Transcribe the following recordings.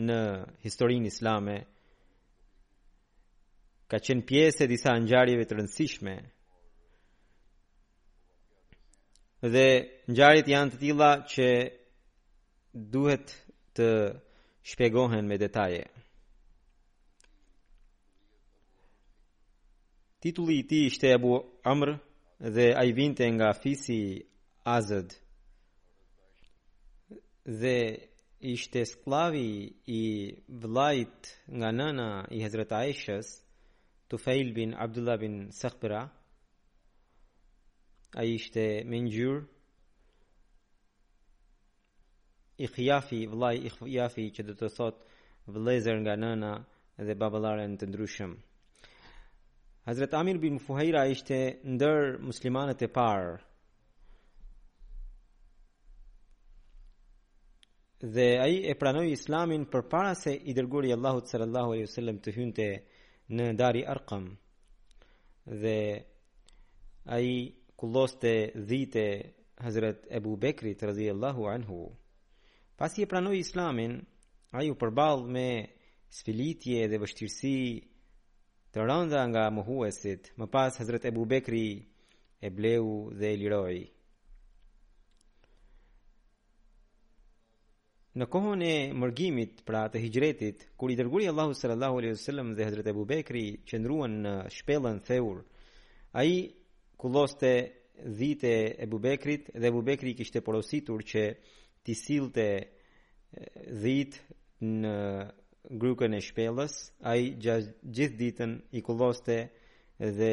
në historinë islame ka qenë pjesë e disa ngjarjeve të rëndësishme. Dhe ngjarjet janë të tilla që duhet të shpjegohen me detaje. Titulli i tij ishte Abu Amr dhe ai vinte nga fisi Azad. dhe ishte skllavi i vëllait nga nëna i Hazrat Aishës, Tufail bin Abdullah bin Sakhbra. Ai ishte me ngjyrë. Akhjafi, vëllai akhjafi që do të thotë vëllezër nga nëna dhe baballarët të ndryshëm. Hazrat Amir bin Fuhaira ishte ndër muslimanët e parë Dhe ai e pranoi Islamin përpara se i dërguari i Allahut sallallahu alaihi wasallam të hynte në Dari Arqam. Dhe ai kulloste dhitë e Hazrat Abu Bekrit radhiyallahu anhu. Pasi e pranoi Islamin, ai u përball me sfilitje dhe vështirësi të rënda nga mohuesit. Më pas Hazrat Abu Bekri e bleu dhe e liroi. Në kohën e mërgimit, pra të hixhretit, kur i dërguari i Allahut sallallahu alaihi wasallam dhe Hazrat Abu Bekri qëndruan në shpellën Theur, ai kulloste dhitë e Abu Bekrit dhe Abu Bekri kishte porositur që t'i sillte dhitë në grykën e shpellës, ai gjithë ditën i kulloste dhe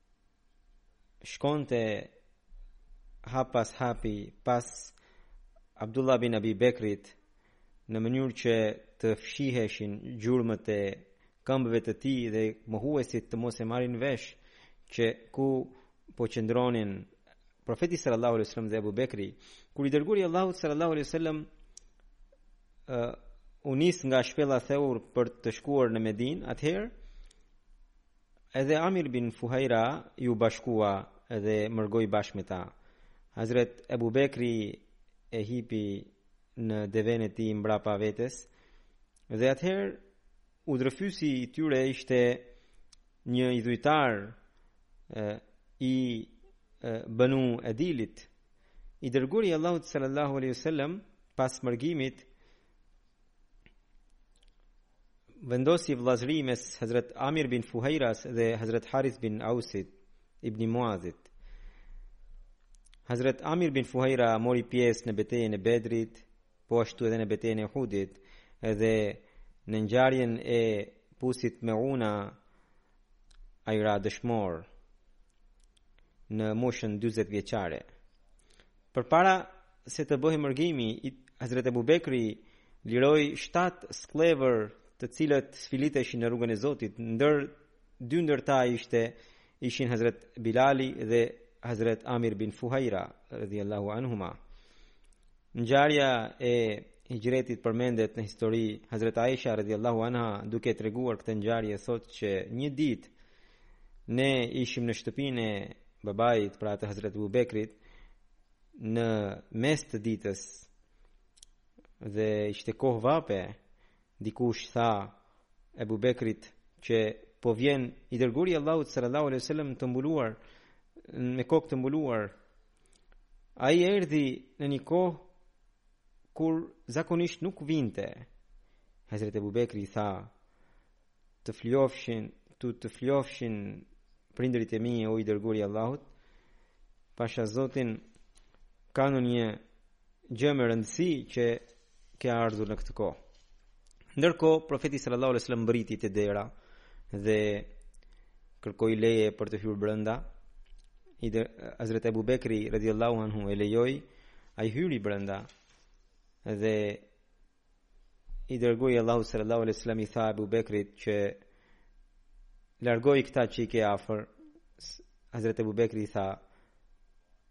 shkonte hap pas hapi pas Abdullah bin Abi Bekrit në mënyrë që të fshiheshin gjurmët e këmbëve të tij dhe mohuesit të mos e marrin vesh që ku po qëndronin profeti sallallahu alaihi wasallam dhe Abu Bekri kur i dërguari i Allahut sallallahu alaihi wasallam uh, u nis nga shpella Theur për të shkuar në Medinë atëherë Edhe Amir bin Fuhajra iu bashkua dhe mërgoi bashkë me ta. Hazret Ebu Bekri e hipi në devenë e tij mbrapa vetes dhe atëherë udhërrëfyesi i tyre ishte një idhujtar i Benu Edilit. I dërguari i Allahut sallallahu alaihi wasallam pas mërgimit vendosi vëllazëri mes Hazrat Amir bin Fuhairas dhe Hazrat Haris bin Ausit ibn Muazit. Hazrat Amir bin Fuhaira mori pjesë në betejën e Bedrit, po ashtu edhe në betejën e Uhudit dhe në ngjarjen e pusit Meuna ai ra dëshmor në moshën 40 vjeçare. Përpara se të bëhej mërgimi, Hazret Ebu Bekri liroi 7 skllevër të cilët sfiliteshin në rrugën e Zotit, ndër dy ndër ta ishte ishin Hazret Bilali dhe Hazret Amir bin Fuhaira radhiyallahu anhuma. Ngjarja e hixhretit përmendet në histori Hazret Aisha radhiyallahu anha duke treguar këtë ngjarje thotë që një ditë ne ishim në shtëpinë e babait, pra të Hazret Ebu Bekrit, në mes të ditës, dhe ishte kohë vape, dikush tha Ebu Bekrit, që po vjen i dërguari i Allahut sallallahu alaihi wasallam të mbuluar me kokë të mbuluar. Ai erdhi në një kohë kur zakonisht nuk vinte. Hazrat Abu Bekri tha: Të flijofshin, ty të flijofshin prindërit e mi o i dërguari i Allahut. Pasha Zotin ka një gjë me rëndësi që ke ardhur në këtë kohë. Ndërkohë profeti sallallahu alajhi wasallam mbriti te dera dhe kërkoi leje për të hyrë brenda. Edhe Hazrat Abu Bekri radhiyallahu anhu e lejoi, ai hyri brenda dhe i dërguari i Allahut sallallahu alaihi wasallam i tha Abu Bekrit që largoi këta që i ke afër Hazrat Abu Bekri i tha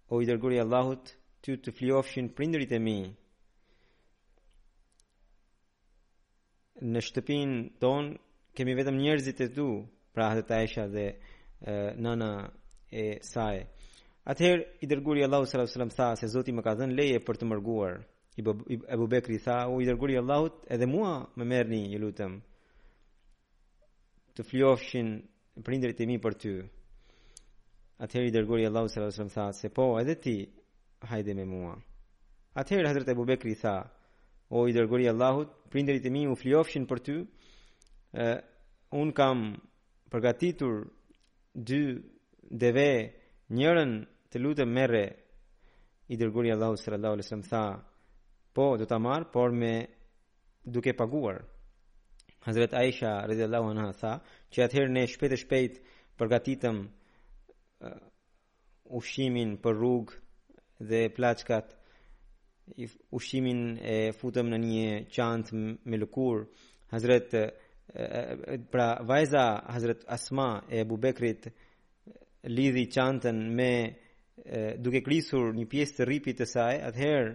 o i dërguari i Allahut ty të flijofshin prindërit e mi në shtëpinë tonë kemi vetëm njerëzit e tu pra Hazrat Aisha dhe e, nana e saj Atëherë i dërguari i Allahut sallallahu alaihi wasallam tha se Zoti më ka dhënë leje për të mërguar Ebu Bekri tha, o i dërguari i Allahut, edhe mua më merrni, ju lutem, të flijofshin prindërit e mi për ty. Atëherë i dërguari i Allahut sallallahu alaihi wasallam tha, se po, edhe ti, hajde me mua. Atëherë Hazret Ebu Bekri tha, o i dërguari i Allahut, prindërit e mi u flijofshin për ty, e, unë kam përgatitur dy deve njërën të lutem merre i dërguari i Allahut sallallahu alaihi wasallam tha po do ta marr por me duke paguar Hazret Aisha radhiyallahu anha tha që atëherë ne shpejt e shpejt përgatitëm ushqimin për rrugë dhe plaçkat ushqimin e futëm në një çantë me lëkurë Hazret pra vajza Hazret Asma e Abu Bekrit lidhi çantën me duke krisur një pjesë të rripit të saj atëherë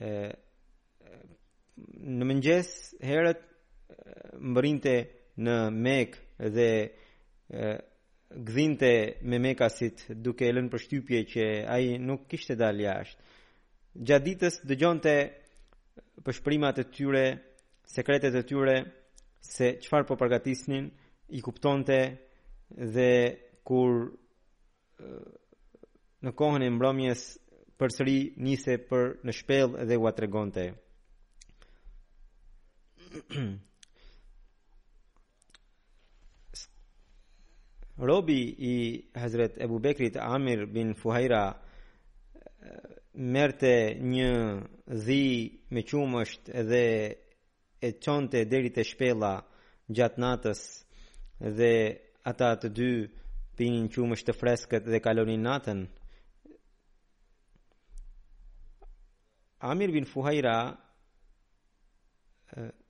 e, në mëngjes herët mbërrinte në Mekë dhe gdhinte me Mekasit duke lënë përshtypje që ai nuk kishte dalë jashtë. Gjatë ditës dëgjonte pëshpërimat e tyre, sekretet e tyre se çfarë po përgatisnin, i kuptonte dhe kur në kohën e mbrëmjes përsëri nise për në shpellë dhe ua tregonte. Robi i Hazret Ebu Bekrit Amir bin Fuhajra merte një dhi me qumësht dhe e çonte deri te shpella gjatë natës dhe ata të dy pinin qumësht të freskët dhe kalonin natën. Amir bin Fuhaira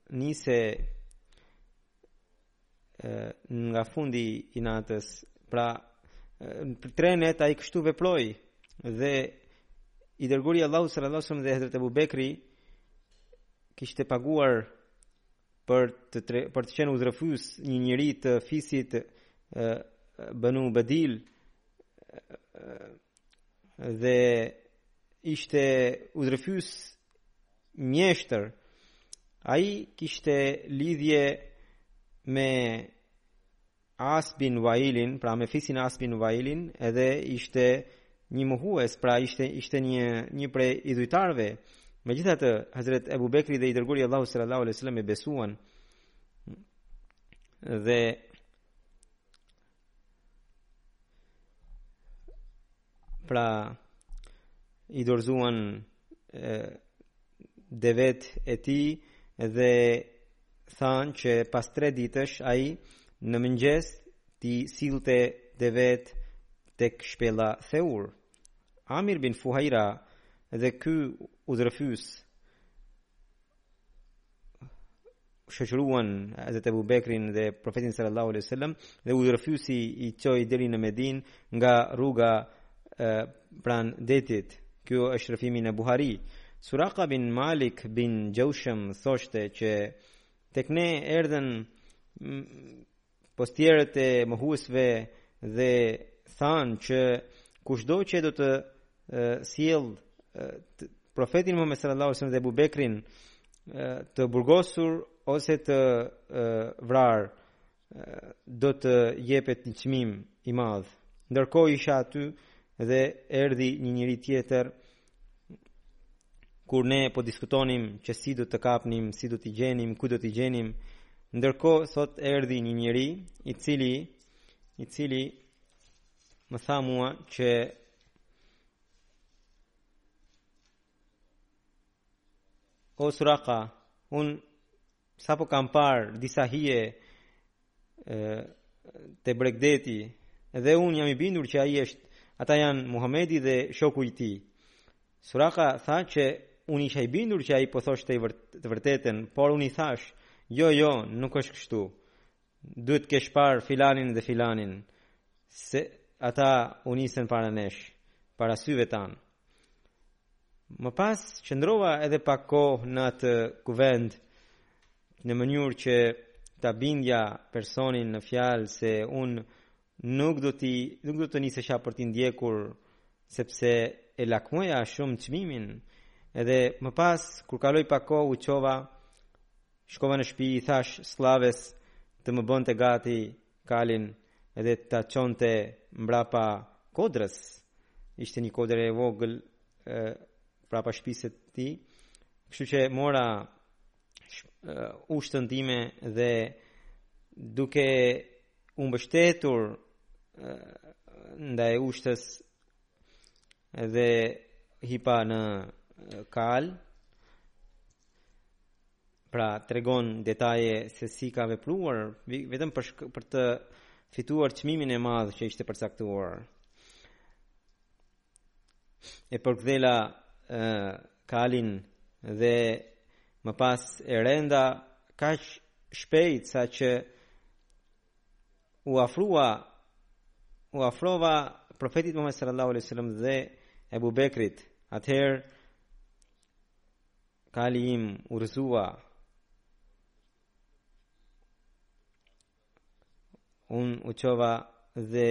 nise nga fundi i natës pra për tre net ai kështu veproi dhe i dërguari i Allahut sallallahu alaihi wasallam dhe Hazrat Abu Bekri kishte paguar për të tre, për të qenë udhërrëfyes një njeri të fisit Banu Badil dhe ishte udhërrëfyes mjeshtër. Ai kishte lidhje me As bin Wailin, pra me fisin As bin Wailin, edhe ishte një mohues, pra ishte ishte një një prej idhujtarëve. Megjithatë, Hazrat Abu Bekri dhe i dërguari i Allahut sallallahu alaihi wasallam e besuan. Dhe Pra i dorëzuan devetë e tij dhe thanë që pas tre ditësh ai në mëngjes t'i sillte devetë tek shpella Theur. Amir bin Fuhajra dhe ky udhërrëfyes shoqëruan Hazrat Abu Bekrin dhe Profetin sallallahu alaihi wasallam dhe udhërrëfyesi i çoi deri në Medinë nga rruga pranë detit. Kjo është rrëfimi në Buhari. Suraqa bin Malik bin Xhushem thoshte që tek ne erdhën postierët e mohuesve dhe thanë që kushdo që do të sjellë profetin Muhammed sallallahu alaihi wasallam dhe Ebu Bekrin të burgosur ose të vrarë do t'i jepet një çmim i madh. Ndërkohë isha aty dhe erdhi një njeri tjetër kur ne po diskutonim që si do t'i kapnim, si do t'i gjenim, ku do t'i gjenim. Ndërkohë sot erdhi një njeri i cili i cili më tha mua që O Suraka, unë Sapo kam parë disa hije te bregdeti dhe unë jam i bindur që ai është ata janë Muhamedi dhe shoku i tij. Suraka tha që unë isha i bindur që ai po thoshte të vërtetën, por unë i thashë, "Jo, jo, nuk është kështu." duhet të kesh parë filanin dhe filanin se ata u nisën para nesh, para syve tanë. Më pas qëndrova edhe pak kohë në atë kuvend në mënyrë që ta bindja personin në fjalë se unë nuk do t'i nuk do të nisesha për t'i ndjekur sepse e lakmoja shumë çmimin. Edhe më pas kur kaloi pak kohë u çova Shkova në shpi i thashë skllaves të më bënte gati kalin dhe ta çonte mbrapa kodrës. Ishte një kodër e vogël mbrapa shpisë së tij. Kështu që mora ushtën time dhe duke u mbështetur ndaj ushtës dhe hipa në kal pra tregon detaje se si ka vepruar vetëm për për të fituar çmimin e madh që ishte përcaktuar. E përkëdhela kalin dhe më pas e renda kaq shpejt sa që u afrua u afrova profetit Muhammed sallallahu alaihi wasallam dhe Ebu Bekrit. Atëherë Kali im u rrëzua Unë u çova dhe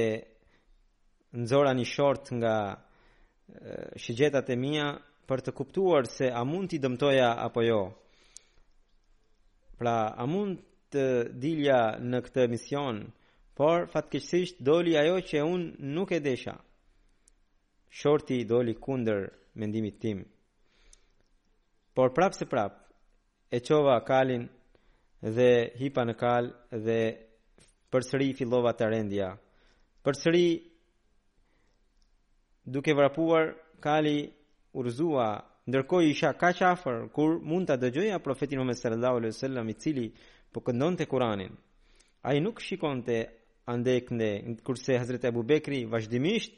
nxora një short nga shigjetat e mia për të kuptuar se a mund t'i dëmtoja apo jo. Pra, a mund të dilja në këtë mision, por fatkeqësisht doli ajo që unë nuk e desha. Shorti doli kundër mendimit tim. Por prapëseprapë e çova kalin dhe hipa në kal dhe përsëri fillova të rendja. Përsëri duke vrapuar kali u rrëzua ndërkohë isha kaq afër kur mund ta dëgjoja profetin Muhammed sallallahu alaihi wasallam i cili po këndonte Kur'anin. Ai nuk shikonte andej-këndej, kurse Hazreti Abu Bekri vazhdimisht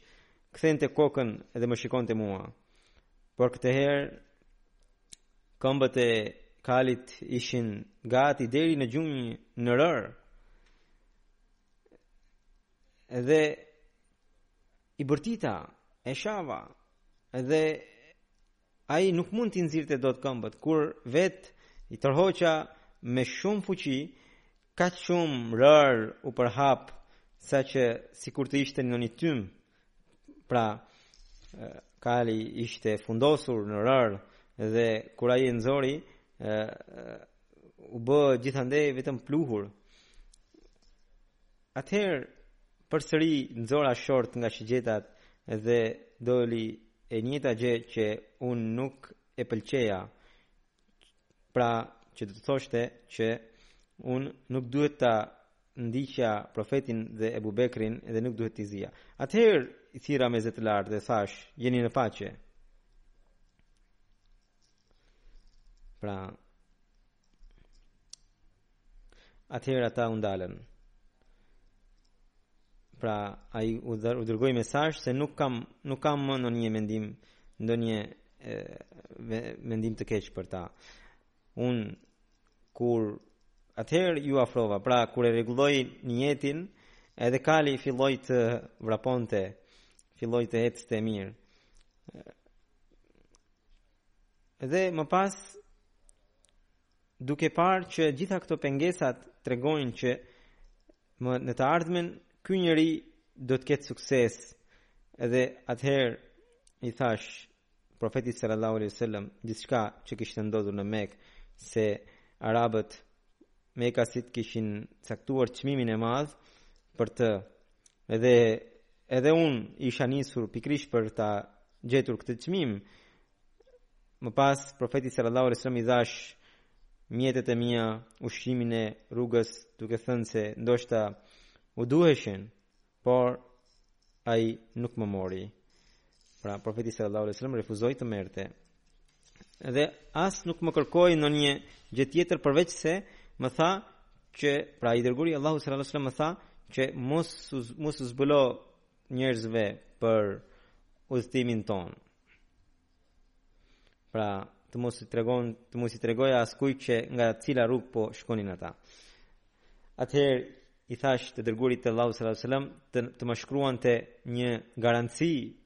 kthente kokën dhe më shikonte mua. Por këtë herë këmbët e kalit ishin gati deri në gjunj në rërë. Dhe i bërtita e shava dhe Ai nuk mund t'i nxirrte dot këmbët, kur vetë i tërhoqa me shumë fuqi, kaq shumë rërë u përhap, saqë sikur të ishte ndonjë tym, pra kali ishte fundosur në rërë, dhe kur ai e nxori, u bë gjithandej vetëm pluhur, Atëherë përsëri nxora short nga shigjetat dhe doli e njëjta gjë që unë nuk e pëlqeja, pra që do të thoshte që unë nuk duhet ta ndiqja profetin dhe Ebu Bekrin dhe nuk duhet t'i zija. Atëherë i thirra me zë të lartë dhe thashë, jeni në paqe. Pra, Atëherë ata u ndalën. Pra ai u dërgoi mesazh se nuk kam nuk kam më ndonjë mendim, ndonjë mendim të keq për ta. Unë kur atëherë iu afrova, pra kur e rregulloi nijetin, edhe kali filloi të vraponte, filloi të ecte mirë. Dhe më pas duke parë që gjitha këto pengesat tregojnë që më në të ardhmen ky njeri do të ketë sukses. Edhe atëherë i thashë profetit sallallahu alaihi wasallam gjithçka që kishte ndodhur në Mekë se arabët mekasit kishin caktuar çmimin e madh për të Edhe edhe unë isha nisur pikërisht për ta gjetur këtë çmim. Më pas profeti sallallahu alajhi wasallam i dhashë mjetet e mia ushqimin e rrugës duke thënë se ndoshta u duheshin, por ai nuk më mori. Pra profeti sallallahu alajhi wasallam refuzoi të merrte Dhe as nuk më kërkoi ndonjë gjë tjetër përveç se më tha që pra i dërguari i Allahut sallallahu alaihi wasallam më tha që mos mos zbulo njerëzve për udhëtimin ton. Pra, të mos i tregon, të mos i tregoj askujt që nga cila rrugë po shkonin ata. Atëherë i thash të dërguarit të Allahut sallallahu alaihi wasallam të, të më shkruante një garanci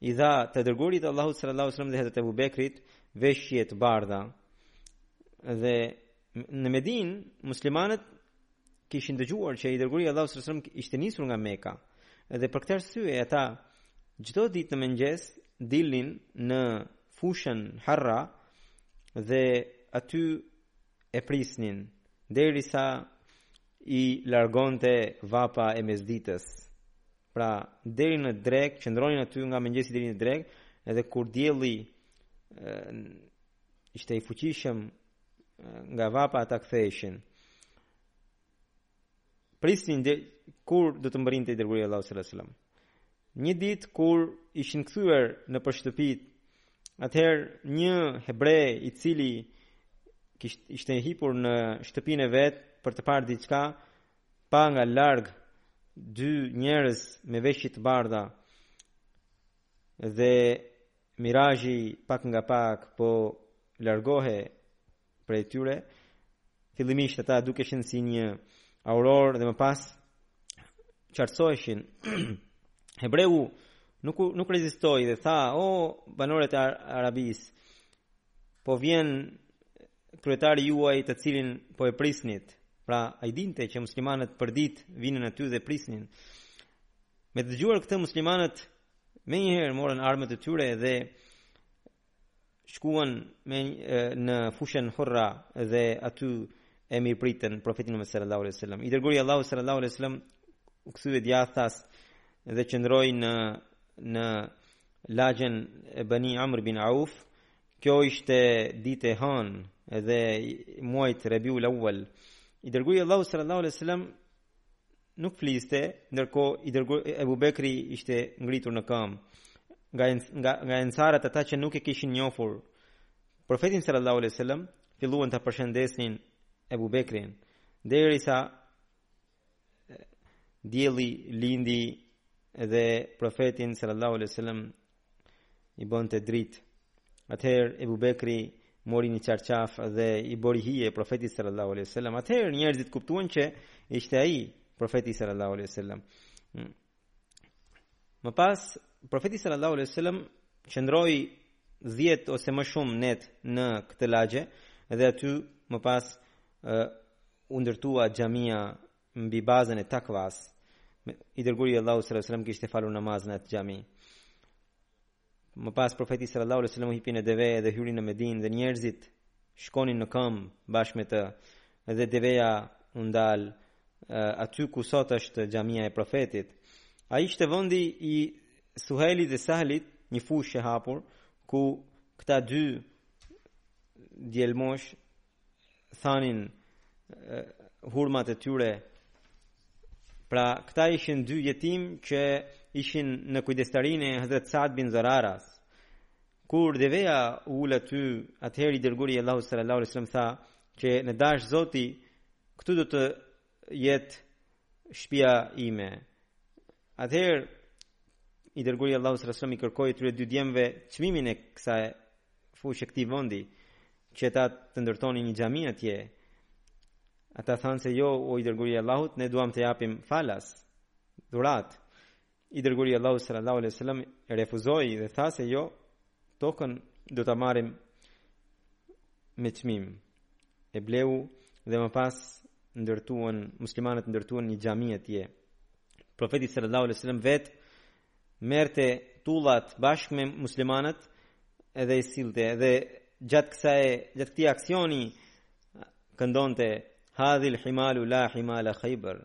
I dha të dërguarit të Allahut sallallahu alaihi wasallam dhe Hazrat Abu Bekrit veshje të bardha. Dhe në Medinë, muslimanët kishin dëgjuar që i dërguari i Allahut sallallahu alaihi wasallam ishte nisur nga Mekka. Dhe për këtë arsye ata çdo ditë në mëngjes dilnin në fushën Harra dhe aty e prisnin derisa i largonte vapa e mesditës. Pra, deri në drekë, qëndronin aty nga mëngjesi deri në drekë, edhe kur dielli ishte i fuqishëm nga vapa ata ktheheshin. Prisnin dhe, kur do të mbërrinte i dërguari i Allahut sallallahu alaihi wasallam. Një ditë kur ishin kthyer nëpër shtëpitë, atëherë një hebre i cili kishte ishte hipur në shtëpinë e vet për të parë diçka, pa nga larg dy njerëz me veshje të bardha dhe mirazhi pak nga pak po largohej prej tyre fillimisht ata dukeshin si një aurorë dhe më pas qartësoheshin hebreu nuk nuk rezistoi dhe tha o banorët e Arabisë po vjen Kryetari juaj të cilin po e prisnit, pra ai dinte që muslimanët përditë vinin aty dhe prisnin. Me të dëgjuar këtë muslimanët menjëherë morën armët e tyre dhe shkuan me në fushën Hurra dhe aty e mirëpritën profetin Muhammed sallallahu alaihi wasallam. I dërguari i Allahut sallallahu alaihi wasallam u kthye djathtas dhe qëndroi në në lagjen e Bani Amr bin Auf Kjo ishte ditë e hanë e muajit Rabiul Awwal. I dërguari i Allahut sallallahu alaihi wasallam nuk fliste, ndërkohë i dërgu Ebu Bekri ishte ngritur në kamb nga nga nga ensarat ata që nuk e kishin njofur profetin sallallahu alaihi wasallam filluan ta përshëndesnin Ebu Bekrin derisa Dielli lindi dhe profetit sallallahu alaihi wasallam i bënte dritë. Atëherë Ebu Bekri mori një çarçaf dhe i bëri hije profetit sallallahu alaihi wasallam. Atëherë njerëzit kuptuan që ishte ai profeti sallallahu alaihi wasallam. Hmm. Më pas profeti sallallahu alaihi wasallam qëndroi 10 ose më shumë net në këtë lagje dhe aty më pas ë u ndërtua xhamia mbi bazën e takvas i dërguari i Allahut sallallahu alaihi wasallam kishte falur namazin në atë xhami më pas profeti sallallahu alaihi wasallam hipi në deve dhe hyri në Medinë dhe njerëzit shkonin në këmbë bashkë me të dhe deveja u ndal aty ku sot është xhamia e profetit ai ishte vendi i Suhailit dhe Sahlit një fushë e hapur ku këta dy djelmosh thanin hurmat e tyre pra këta ishin dy jetimë që ishin në kujdestarinë e Hazret Saad bin Zararas kur deveja u ul aty atëherë i dërguari i Allahut sallallahu alaihi wasallam tha që në dashtë zoti këtu do të jetë shpia ime. Atëherë, i dërguari i Allahut sallallahu alaihi wasallam i kërkoi atyre dy djemve çmimin e kësaj fushe këtij vendi, që ata të ndërtonin një xhami atje. Ata thanë se jo, o i dërguari i Allahut, ne duham ta japim falas, dhuratë. I dërguari i Allahut sallallahu alaihi wasallam refuzoi dhe tha se jo, tokën do ta marrim me çmim. E bleu dhe më pas ndërtuan muslimanët ndërtuan një xhami atje. Profeti sallallahu alaihi wasallam vetë merrte tullat bashkë me muslimanët edhe i sillte edhe gjatë kësaj gjatë këtij aksioni këndonte hadhil himalu la himala khaybar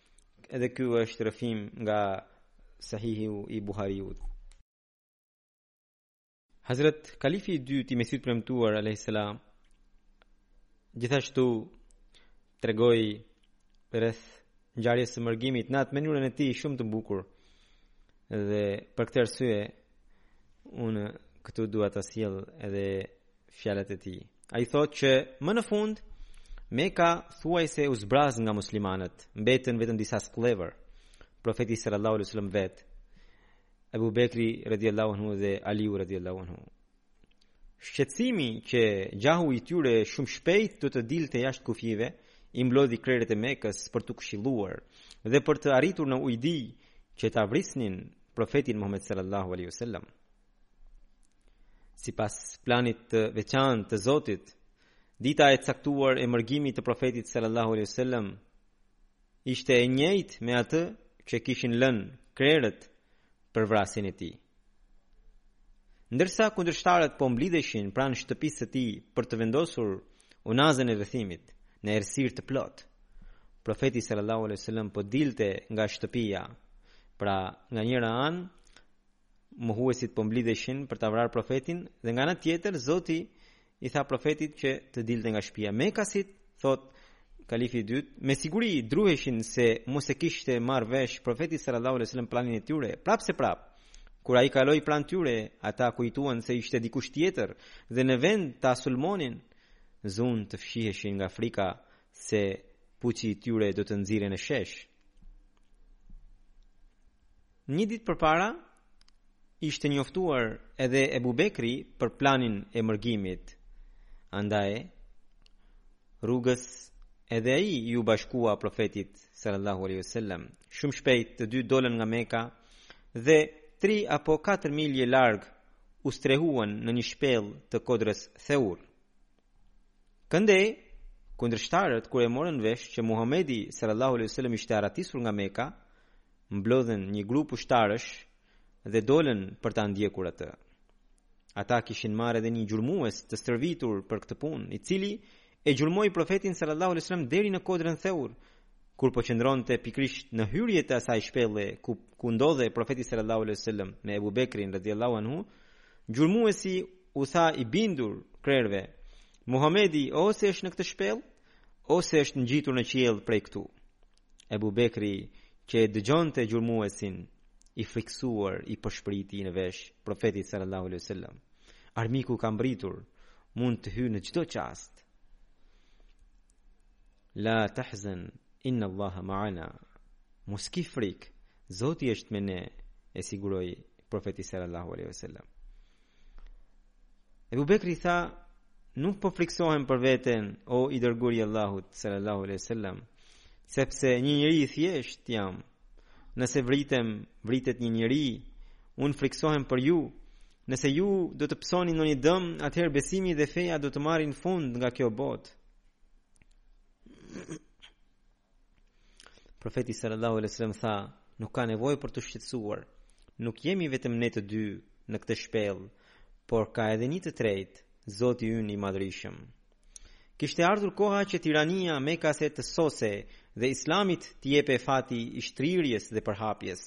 Edhe ky është rrëfim nga Sahihi i Buhariut. Hazrat Kalifi i dytë i Mesihut të premtuar alayhis salam gjithashtu tregoi rreth ngjarjes së mërgimit në atë mënyrën e tij shumë të bukur. Dhe për këtë arsye Unë këtu dua të sjell edhe fjalët e tij. Ai thotë që më në fund Meka thuajse u zbraz nga muslimanët, mbetën vetëm disa skllevër. Profeti sallallahu alaihi wasallam vetë, Abu Bekri radhiyallahu anhu dhe Aliu radhiyallahu anhu. Shqetësimi që gjahu i tyre shumë shpejt do të dilte jashtë kufijve, i mblodhi krerët e Mekës për t'u këshilluar dhe për të arritur në ujdi që ta vrisnin profetin Muhammed sallallahu alaihi wasallam. Sipas planit të veçantë të Zotit, dita e caktuar e mërgimit të profetit sallallahu alaihi wasallam ishte e njëjtë me atë që kishin lënë krerët për vrasjen e tij. Ndërsa kundërshtarët po mblidheshin pranë shtëpisë së tij për të vendosur unazën e rrethimit në errësirë të plotë, profeti sallallahu alejhi dhe sellem po dilte nga shtëpia, pra nga njëra anë mohuesit po mblidheshin për ta vrarë profetin dhe nga ana tjetër Zoti i tha profetit që të dilte nga shtëpia. Mekasit thotë kalifi i dytë, me siguri druheshin se mos e kishte marrë vesh profeti sallallahu alajhi wasallam planin e tyre, prapë se prapë. Kur ai kaloi pranë tyre, ata kujtuan se ishte dikush tjetër dhe në vend ta sulmonin, zunë të fshiheshin nga frika se puçi i tyre do të nxirrej në shesh. Një ditë përpara ishte njoftuar edhe Ebu Bekri për planin e mërgimit. Andaj, rrugës edhe ai iu bashkua profetit sallallahu alaihi wasallam. Shumë shpejt të dy dolën nga Meka dhe 3 apo 4 milje larg u strehuan në një shpellë të kodrës Theur. Këndej, kundërshtarët kur e morën vesh që Muhamedi sallallahu alaihi wasallam ishte arratisur nga Meka, mblodhën një grup ushtarësh dhe dolën për ta ndjekur atë. Ata kishin marrë edhe një gjurmues të stërvitur për këtë punë, i cili e gjurmoi profetin sallallahu alaihi wasallam deri në kodrën Theur, kur po qëndronte pikërisht në hyrje të asaj shpelle ku ndodhej profeti sallallahu alaihi wasallam me Ebu Bekrin radhiyallahu anhu, gjurmuesi u tha i bindur krerëve, Muhamedi ose është në këtë shpellë, ose është ngjitur në qiell prej këtu. Ebu Bekri, që e dëgjonte gjurmuesin, i frikësuar, i pëshpëriti në vesh, profetit sallallahu alaihi sallam. Armiku ka mbërritur, mund të hyjë në çdo çast. La tahzen, innallahe ma'ana. Mos ki frikë, Zoti është me ne, e siguroi profeti sallallahu alaihi sallam. Ebu Bekri tha, nuk po frikësohem për veten, o i dërguari i Allahut, sallallahu alaihi wasallam, sepse një njeri i thjeshtë jam. Nëse vritem, vritet një njeri, unë frikësohem për ju. Nëse ju do të pësoni ndonjë dëm, atëherë besimi dhe feja do të marrin fund nga kjo botë. Profeti sallallahu alaihi wasallam tha, nuk ka nevojë për t'u shqetësuar. Nuk jemi vetëm ne të dy në këtë shpellë, por ka edhe një të tretë, Zoti ynë i Madhërishëm. Kishte ardhur koha që tirania mekase të sosej dhe islamit t'i jepej afati i shtrirjes dhe përhapjes.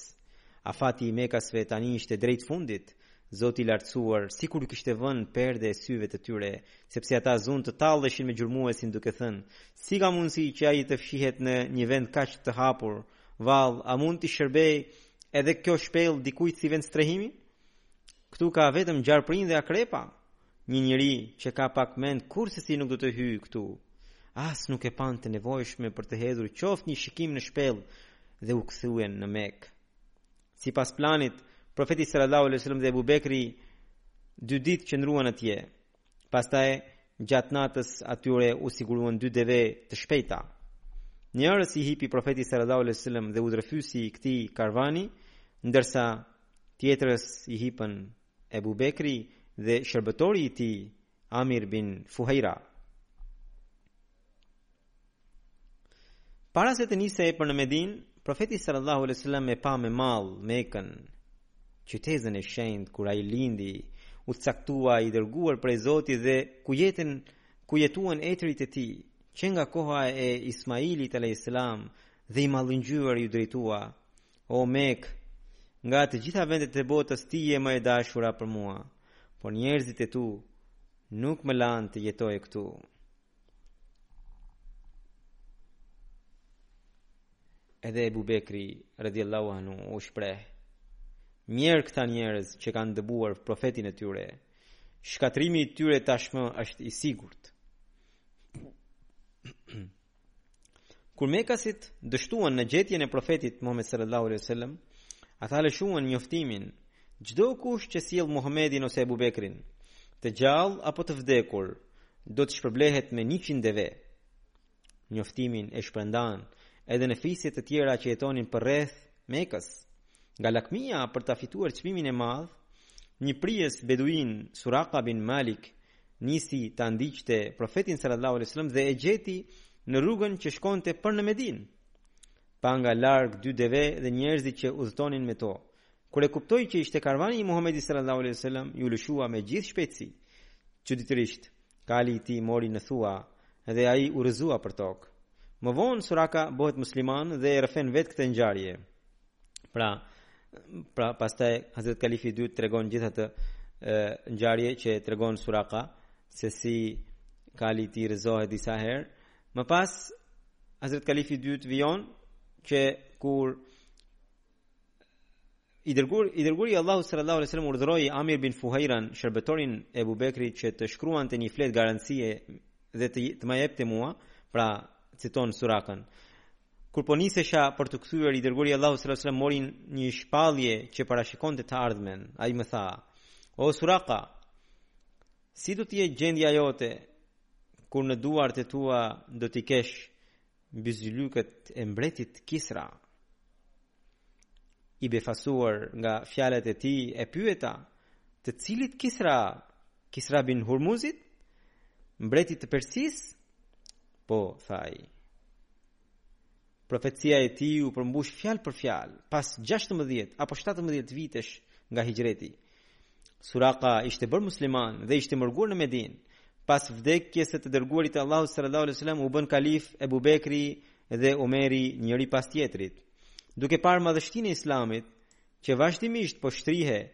Afati i mekasve tani ishte drejt fundit. Zoti i Lartësuar sikur ju kishte vënë perde syve të tyre, sepse ata zunë të talleshin me gjurmuesin duke thënë, si ka mundësi që ai të fshihet në një vend kaq të hapur, vallë, a mund t'i shërbejë edhe kjo shpellë dikujt si vend strehimi? Këtu ka vetëm gjarpërinj dhe akrepa, një njeri që ka pak mend kurrsesi nuk do të hyjë këtu. As nuk e panë të nevojshme për të hedhur qoftë një shikim në shpellë dhe u kthyen në Mekë. Sipas planit, Profeti sallallahu alejhi wasallam dhe Ebu Bekri dy ditë qëndruan atje. Pastaj gjatë natës atyre u siguruan dy deve të shpejta. Njërës i hipi Profeti sallallahu alejhi wasallam dhe udhërrëfyesi i këtij karvani, ndërsa tjetrës i hipën Ebu Bekri dhe shërbëtori i tij Amir bin Fuhejra. Para se të nisej për në Medinë, profeti sallallahu alaihi wasallam e pa me mall Mekën, qytezën e shenjtë ku ai lindi, u caktua i dërguar prej Zotit dhe ku jetën ku jetuan etërit e tij, që nga koha e Ismailit alayhis salam dhe i mallëngjyer iu drejtua O Mekë, nga të gjitha vendet e botës ti je më e dashura për mua, por njerëzit e tu nuk më lanë të jetoj këtu. Edhe Ebu Bekri, radiallahu anhu, u shpreh, mjerë këta njerëz që kanë dëbuar profetin e tyre, shkatërrimi i tyre tashmë është i sigurt. Kur mekasit dështuan në gjetjen e profetit Muhammed sallallahu alaihi wasallam, ata lëshuan njoftimin: Çdokush që sjell Muhammedin ose Abu Bekrin, të gjallë apo të vdekur, do të shpërblehet me 100 deve. Njoftimin e shpërndanë edhe në fise të tjera që jetonin përreth Mekës. Nga lakmia për ta fituar çmimin e madh, një prijës beduin Suraka bin Malik nisi ta ndiqte Profetin sallallahu alaihi wasallam dhe e gjeti në rrugën që shkonte për në Medinë. Pa nga larg dy deve dhe njerëzit që udhëtonin me to. Kur e kuptoi që ishte karvani i Muhamedit sallallahu alaihi wasallam, iu lëshua me gjithë shpejtësi. Çuditërisht, kali i tij mori në thua dhe ai u rrëzua për tokë. Më vonë Suraka bëhet musliman dhe e rrëfen vetë këtë ngjarje. Pra, pra pastaj Hazrat Kalifi i dytë tregon gjithë atë ngjarje që tregon Suraka se si kali i tij rrëzohet disa herë. Më pas Hazrat Kalifi i dytë vijon që kur i dërguar i dërguar i Allahut sallallahu alaihi wasallam urdhëroi Amir bin Fuhairan, shërbëtorin e Abu Bekrit që të shkruante një fletë garancie dhe të ma jepte mua, pra citon Surakën. Kur po nisesha për t'u kthyer, i dërguari i Allahut sallallahu alajhi wasallam mori një shpallje që parashikonte të ardhmen. Ai më tha: "O Suraka, si do të jetë gjendja jote kur në duart e tua do t'i kesh byzylykët e mbretit Kisra?" I befasuar nga fjalët e tij, e pyeta, Të cilit Kisra? Kisra bin Hurmuzit? Mbretit të Persisë? Po, tha ai. Profecia e tij u përmbush fjalë për fjalë, pas 16 apo 17 vitesh nga hijreti, Suraka ishte bërë musliman dhe ishte mërguar në Medinë. Pas vdekjes së të dërguarit të Allahut sallallahu alaihi wasallam u bënë kalif Ebu Bekri dhe Omeri njëri pas tjetrit. Duke parë madhështinë e Islamit, që vazhdimisht po shtrihej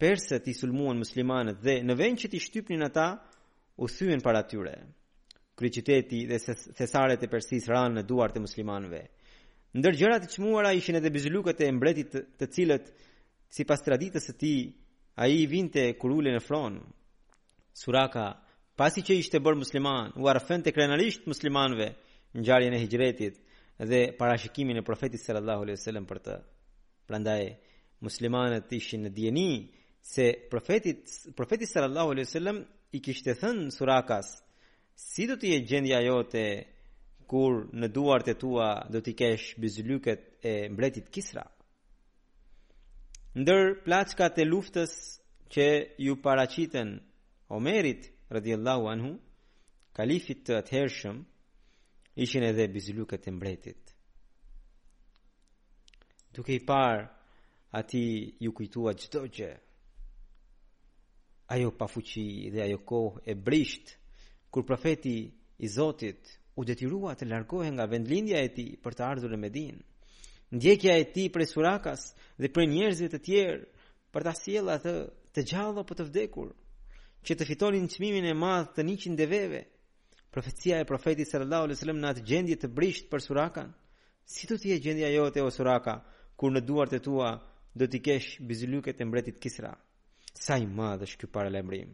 persët i sulmuan muslimanët dhe në vend që t'i shtypnin ata, u thyen para tyre. Kryeqyteti dhe thesaret e Persisë ranë në duart e muslimanëve. Ndër gjërat e çmuara ishin edhe byzylukët e mbretit të cilët, sipas traditës së tij, ai i vinte kur ulej në fron. Suraka, pasi që ishte bërë musliman, ua rrëfente krenarisht muslimanëve ngjarjen e hijretit dhe parashikimin e profetit sallallahu alaihi sallam për të. Prandaj, muslimanët ishin në dijeni Se profeti, profeti sallallahu alaihi wasallam i kishte thënë Surakas, si do të jetë gjendja jote kur në duart e tua do t'i kesh byzylyket e mbretit Kisra. Ndër plaçkat e luftës që iu paraqitën Omerit radhiyallahu anhu, kalifit të atëhershëm, ishin edhe byzylyket e mbretit. Duke i parë, atij iu kujtua çdo gjë. Ajo pafuqi dhe ajo kohë e brishtë, kur profeti i Zotit u detyrua të largohej nga vendlindja e tij për të ardhur në Medinë. Ndjekja e tij prej Surakas dhe prej njerëzve të tjerë për ta sjellë atë të gjallë apo të vdekur, që të fitonin çmimin e madh të 100 deveve. Profecia e profetit sallallahu alaihi wasallam në atë gjendje të brishtë për Surakan, si do të jetë gjendja jote o Suraka, kur në duart e tua do t'i kesh byzylykët e mbretit Kisra? Sa i madh është ky paralajmërim.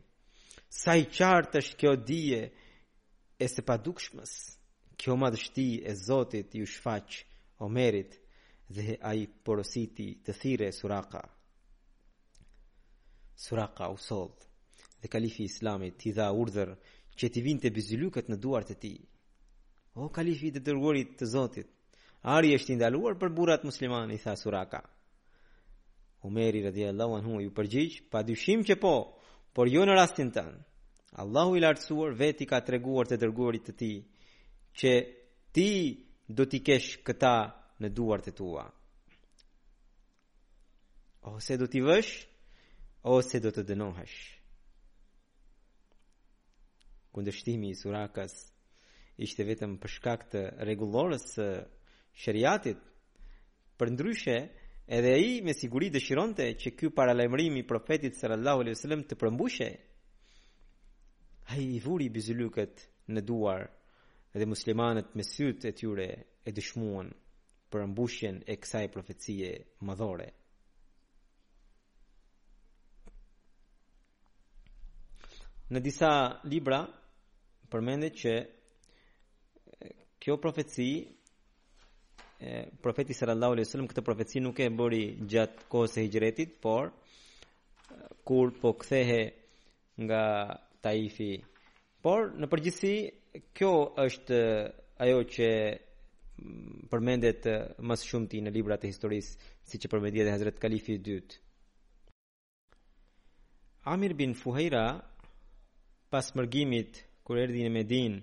Sa e qartë është kjo dije e së padukshmës. Kjo madhështi e Zotit iu shfaq Omerit dhe ai porositi të thirrej Suraka. Suraka u soll dhe kalifi i islamit i dha urdhër që t'i vinte bizylykët në duart e tij. O kalifi i të dërguarit të Zotit, ari është i ndaluar për burrat muslimanë, i tha Suraka. Umeri radhiyallahu anhu iu përgjigj, pa dyshim që po, por jo në rastin tënd. Allahu i lartësuar vetë i ka treguar të dërguarit të tij që ti do t'i kesh këta në duart e tua. Ose do t'i vësh, ose do të dënohesh. Kundërshtimi i Surakas ishte vetëm për shkak të rregullores së sheriatit. Përndryshe, edhe ai me siguri dëshironte që ky paralajmërim i profetit sallallahu alaihi wasallam të përmbushej. Ai i vuri bizylykët në duar dhe muslimanët me sytë e tyre e dëshmuan përmbushjen e kësaj profecie madhore. Në disa libra përmendet që kjo profeci profeti sallallahu alaihi wasallam këtë profeci nuk e bëri gjatë kohës së hixhretit, por kur po kthehej nga Taifi. Por në përgjithësi kjo është ajo që mm, përmendet më së shumti në librat e historisë, siç e përmendi edhe Hazrat Kalifi i dytë. Amir bin Fuhejra pas mërgimit kur erdhi në Medinë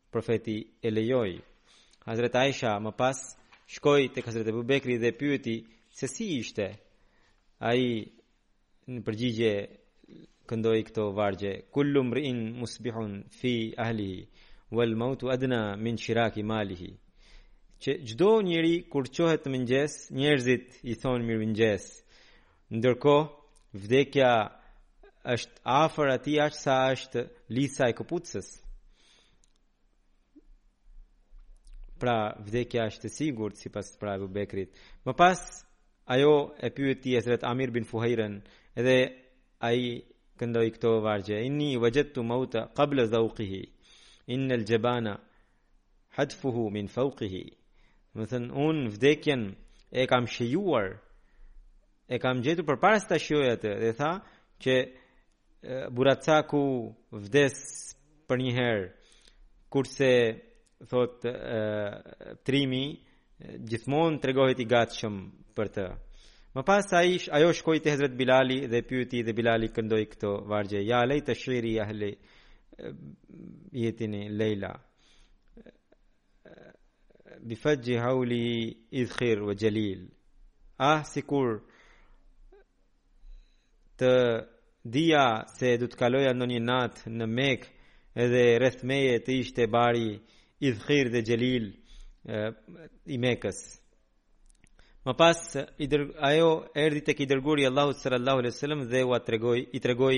Profeti e lejoi. Hazret Aisha më pas shkoi tek Hazret Abu Bekri dhe pyeti se si ishte. Ai në përgjigje këndoi këto vargje: Kullu mri'in musbihun fi ahlihi wal mautu adna min shiraki nalihi. Që çdo njeri kur çohet në mëngjes, njerëzit i thonë mirëmëngjes. Ndërkohë, vdekja është afër atij aq sa është lidhsa e këpucës. Pra, vdekja është e sigurt sipas pra Abu Bekrit. Më pas, ajo e pyeti Hazrat Amir bin Fuhejren, edhe ai këndoi këto vargje. Inni wajadtu mauta qabla zawqihi. Innal jabana Hatfuhu min fauqihi. Domethënë, unë vdekjen e kam shijuar, e kam gjetur përpara se ta shijoj atë, dhe tha që burracaku vdes përnjëherë, kurse, thot, trimi, Gjithmonë tregohet i gatshëm për të. Më pas Aisha, ajo shkoi te Hazrat Bilali dhe pyeti dhe Bilali këndoi këto vargje. Ja lejte shiri ja hli jetini Leila. Bi fajji hauli idhkhir wa jalil. Ah sikur ta dija se do të kaloja ndonjë natë në Mekë edhe rreth meje të ishte bari idhkhir dhe xhelil i Mekës. Më pas, i dër, ajo erdhi tek i Dërguari i Allahut sallallahu alaihi sallam dhe ua tregoi, i tregoi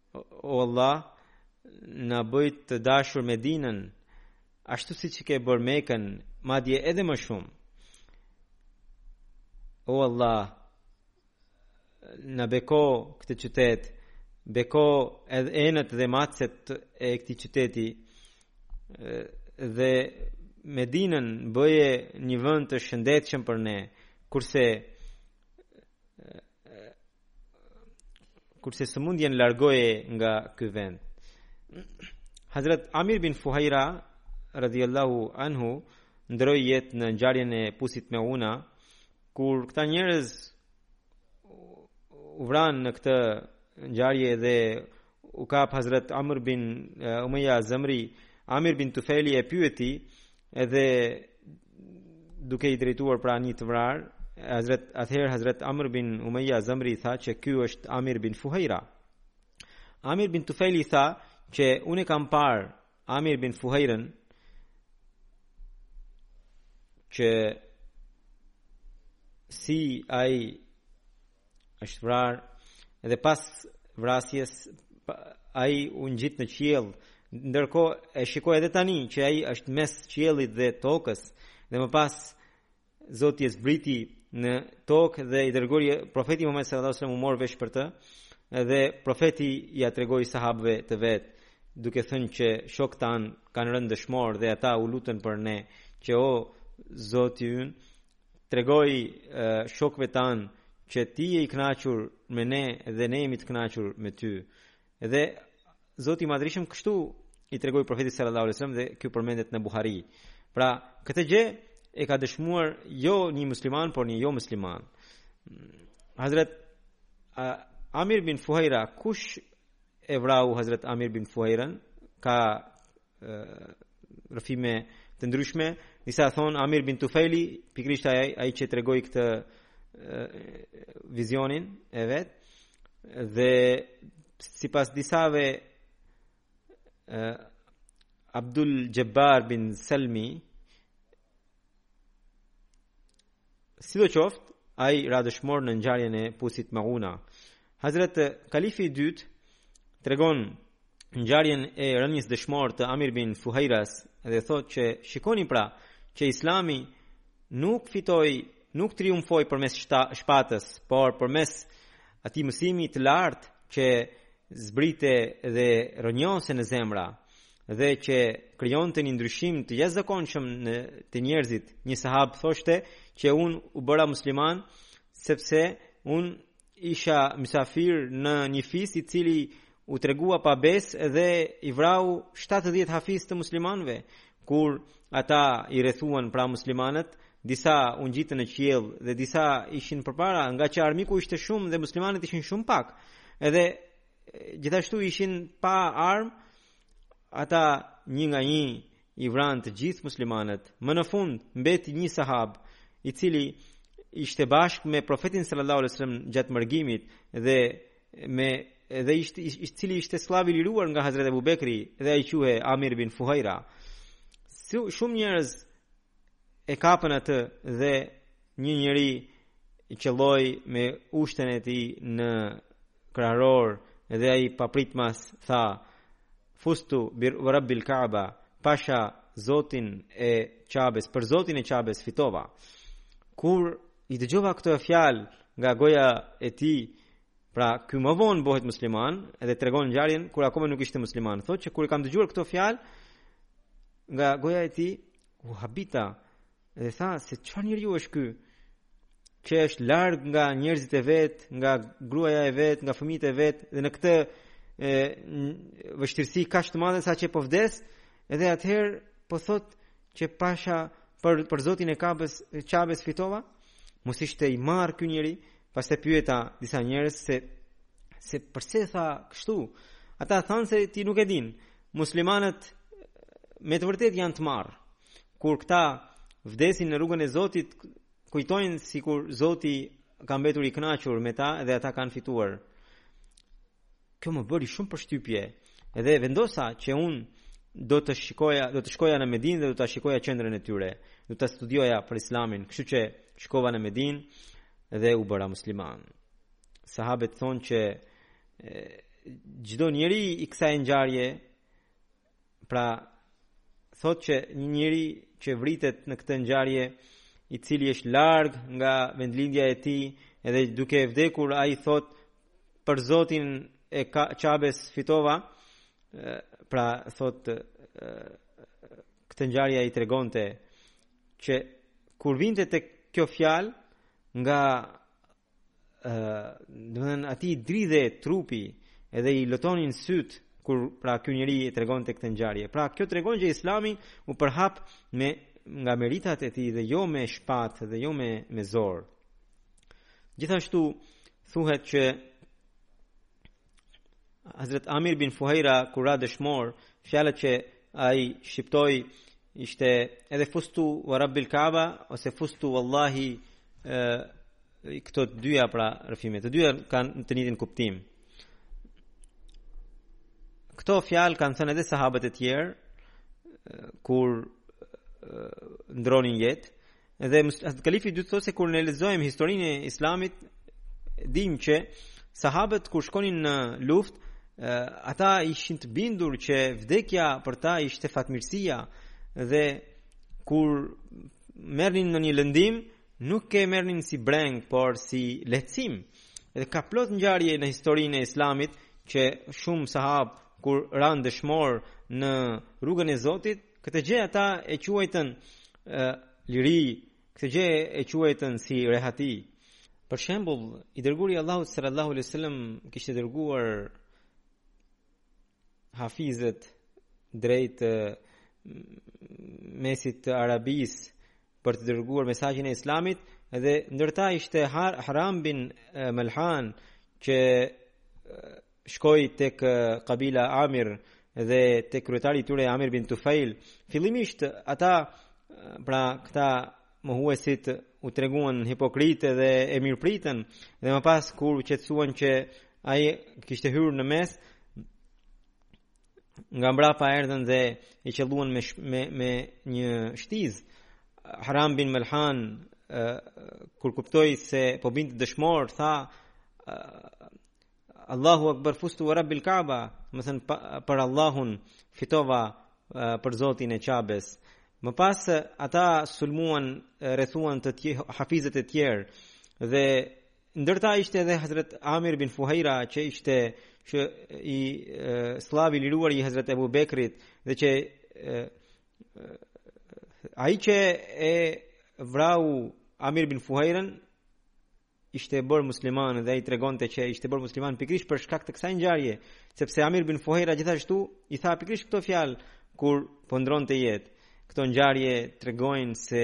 O Allah, na bëj të dashur Medinën, ashtu siç e ke bërë Mekën, madje edhe më shumë. O Allah, na beko këtë qytet, beko edhe enët dhe matëset e këtij qyteti, dhe Medinën bëje një vend të shëndetshëm për ne, kurse kurse sëmundjen largoje nga ky vend Hazret Amir bin Fuhaira radhiyallahu anhu ndërroi jetë në ngjarjen e pusit Meuna kur këta njerëz u vranë në këtë ngjarje dhe u kap Hazret Amr bin uh, Umeja Zemri, Amir bin Tufeli e pyeti edhe duke i drejtuar pranë një të vrarë, Hazret, atëherë Hazret Amr bin Umeja Zemri tha që ky është Amir bin Fuhejra. Amir bin Tufeli i tha që unë e kam parë Amir bin Fuhejren që si ai është vrarë dhe pas vrasjes ai u ngjit në qiell ndërkohë e shikoj edhe tani që ai është mes qiellit dhe tokës dhe më pas Zoti e zbriti në tokë dhe i Dërguari profeti Muhammed sallallahu alaihi wasallam u mor vesh për të dhe profeti ia tregoi sahabëve të vet duke thënë që shokët tanë kanë rënë dëshmorë dhe ata u lutën për ne që o Zoti ynë Tregoji shokëve tanë që ti je i kënaqur me ne dhe ne jemi të kënaqur me ty. Dhe Zoti i Madhërishëm kështu i tregoi profetit sallallahu alajhi wasallam dhe kjo përmendet në Buhari. Pra, këtë gjë e ka dëshmuar jo një musliman, por një jo musliman. Hazrat Amir bin Fuhaira, kush e vrau Hazrat Amir bin Fuhairan? Ka rrëfime të ndryshme disa thonë Amir bin Tufeli pikërisht ai ai që tregoi këtë vizionin e vet dhe sipas disave Abdul Xhabbar bin Salmi Sidoqoftë, ai ra dëshmor në ngjarjen e pusit Mauna. Hazrat Kalifi i dytë tregon ngjarjen e rënies dëshmor të Amir bin Fuhairas dhe thotë që shikoni pra që Islami nuk fitoi, nuk triumfoi përmes shpatës, por përmes atij mësimi të lartë që zbrite dhe rrënjose në zemra. dhe që krijonte një ndryshim të jashtëzakonshëm te njerëzit. Një sahab thoshte që unë u bëra musliman sepse unë isha mysafir në një fis i cili u tregua pabesë dhe i vrau 70 hafizë të muslimanëve kur ata i rrethuan pra muslimanët disa u ngjitën në qiell dhe disa ishin përpara ngaqë armiku ishte shumë dhe muslimanët ishin shumë pak edhe Gjithashtu ishin pa armë, ata një nga një i vranë të gjithë muslimanët. Më në fund mbeti një sahab, i cili ishte bashkë me profetin sallallahu alajhi wasallam gjatë mërgimit dhe me dhe i cili ishte skllav i liruar nga Hazreti Abu Bekri dhe ai quhej Amir bin Fuhaira. Shumë njerëz e kapën atë dhe një njeri qëlloi me ushtën e tij në krahror dhe ai papritmas tha fuztu bi rabbil kaaba pasha zotin e qabes për zotin e qabes fitova kur i dëgjova këto fjalë nga goja e tij pra ky më vonë bëhet musliman edhe tregon ngjarjen kur akoma nuk ishte musliman thotë që kur i kam dëgjuar këto fjalë Nga goja e tij u habita dhe tha se çfarë njeriu është ky që është larg nga njerëzit e vet, nga gruaja e vet, nga fëmijët e vet dhe në këtë vështirësi kaq të madhe saqë po vdes, edhe atëherë po thotë që pasha për për Zotin e Kabes, Qabes fitova, mos ishte i marrë ky njeri, pastaj pyeta disa njerëz se se përse tha kështu. Ata thanë se ti nuk e din. Muslimanët me të vërtetë janë të marrë. Kur këta vdesin në rrugën e Zotit, kujtojnë sikur Zoti ka mbetur i kënaqur me ta dhe ata kanë fituar. Kjo më bëri shumë përshtypje dhe vendosa që unë do të shikoja, do të shkoja në Medinë dhe do ta shikoja qendrën e tyre. Do ta studioja për Islamin, kështu që shkova në Medinë dhe u bëra musliman. Sahabët thonë që çdo njeri i kësaj ngjarje, pra thotë që një njeri që vritet në këtë ngjarje, i cili është larg nga vendlindja e tij, edhe duke vdekur, ai thotë për Zotin e Qabes fitova, pra thotë këtë ngjarje i tregonte që kur vinte tek kjo fjalë nga domethënë atij dridhej trupi edhe i lotonin sytë kur pra ky njeri e tregonte këtë ngjarje. Pra kjo tregon që Islami u përhap me nga meritat e tij dhe jo me shpatë dhe jo me me zor. Gjithashtu thuhet që Hazret Amir bin Fuhajra kur ra dëshmor, fjalët që ai shqiptoi ishte edhe fustu wa rabbil kaaba ose fustu wallahi këto të dyja pra rrëfime të dyja kanë të njëjtin kuptim këto fjalë kanë thënë edhe sahabët e tjerë kur ndërronin jetë Dhe Kalifi i dytë thotë se kur ne lexojmë historinë e Islamit, dimë që sahabët kur shkonin në luftë, ata ishin të bindur që vdekja për ta ishte fatmirësia dhe kur merrnin ndonjë lëndim, nuk e merrnin si brengë, por si lehtësim. Dhe ka plot ngjarje në historinë e Islamit që shumë sahabë kur ranë dëshmor në rrugën e Zotit, Këtë gjë ata e quajtën liri, këtë gjë e quajtën si rehati. Për shembull, i dërguari i Allahut sallallahu alaihi wasallam kishte dërguar hafizët drejt mesit të Arabisë për të dërguar mesazhin e islamit dhe ndër ta ishte Haram bin Melhan që shkoi tek kabila Amir dhe tek kryetari i tyre Amir bin Tufail. Fillimisht ata pra këta mohuesit u treguan hipokritë dhe e mirëpritën dhe më pas kur u qetësuan që ai kishte hyrë në mes nga mbrapa erdhën dhe i qelluan me me me një shtizë Haram bin Melhan kur kuptoi se po binte dëshmor tha Allahu akbar fustu wa rabbil kaaba, domethënë për Allahun fitova për Zotin e Qabes. Më pas ata sulmuan rrethuan të hafizët e tjerë dhe ndër ta ishte edhe Hazrat Amir bin Fuhaira që ishte që i skllavi i liruar i Hazrat Abu Bekrit dhe që ai që e vrau Amir bin Fuhairen ishte bërë musliman dhe ai tregonte që ishte bërë musliman pikërisht për shkak të kësaj ngjarje, sepse Amir bin Fuhaira gjithashtu i tha pikërisht këto fjalë kur po ndronte jetë. Këto ngjarje tregojnë se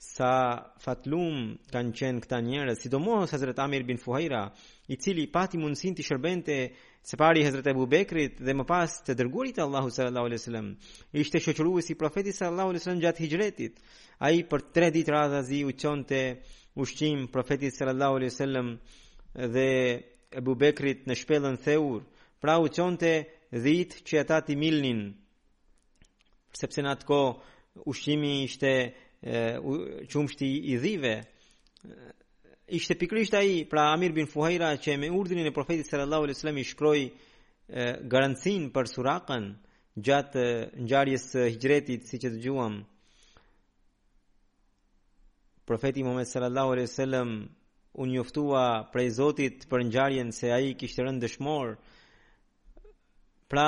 sa fatlum kanë qenë këta njerëz, sidomos Hazrat Amir bin Fuhaira, i cili pati mundësinë t'i shërbente së pari Hazrat Abu Bekrit dhe më pas të dërguarit të Allahut sallallahu alaihi wasallam. Ishte shoqëruesi i profetit sallallahu alaihi wasallam gjatë hijretit. Ai për tre ditë radhazi u çonte ushqim profetit sallallahu alaihi wasallam dhe Ebu Bekrit në shpellën Theur, pra u çonte dhitë që ata t'i milnin. Sepse në atë kohë ushqimi ishte qumshti i dhive. Ishte pikërisht ai, pra Amir bin Fuhaira që me urdhrin e profetit sallallahu alaihi wasallam i shkroi garancinë për Surakën, Gjatë ngjarjes së Hijretit, siç e dëgjuam, Profeti Muhammed sallallahu alaihi wasallam u njoftua prej Zotit për ngjarjen se ai kishte rënë dëshmor. Pra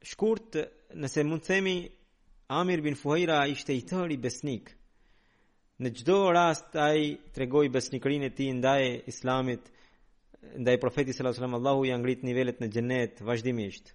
shkurt, nëse mund të themi Amir bin Fuhaira ishte i tëri besnik. Në çdo rast ai tregoi besnikërinë e tij ndaj Islamit, ndaj Profetit sallallahu alajhi wasallam, Allahu ia ngrittë nivelet në xhenet vazhdimisht.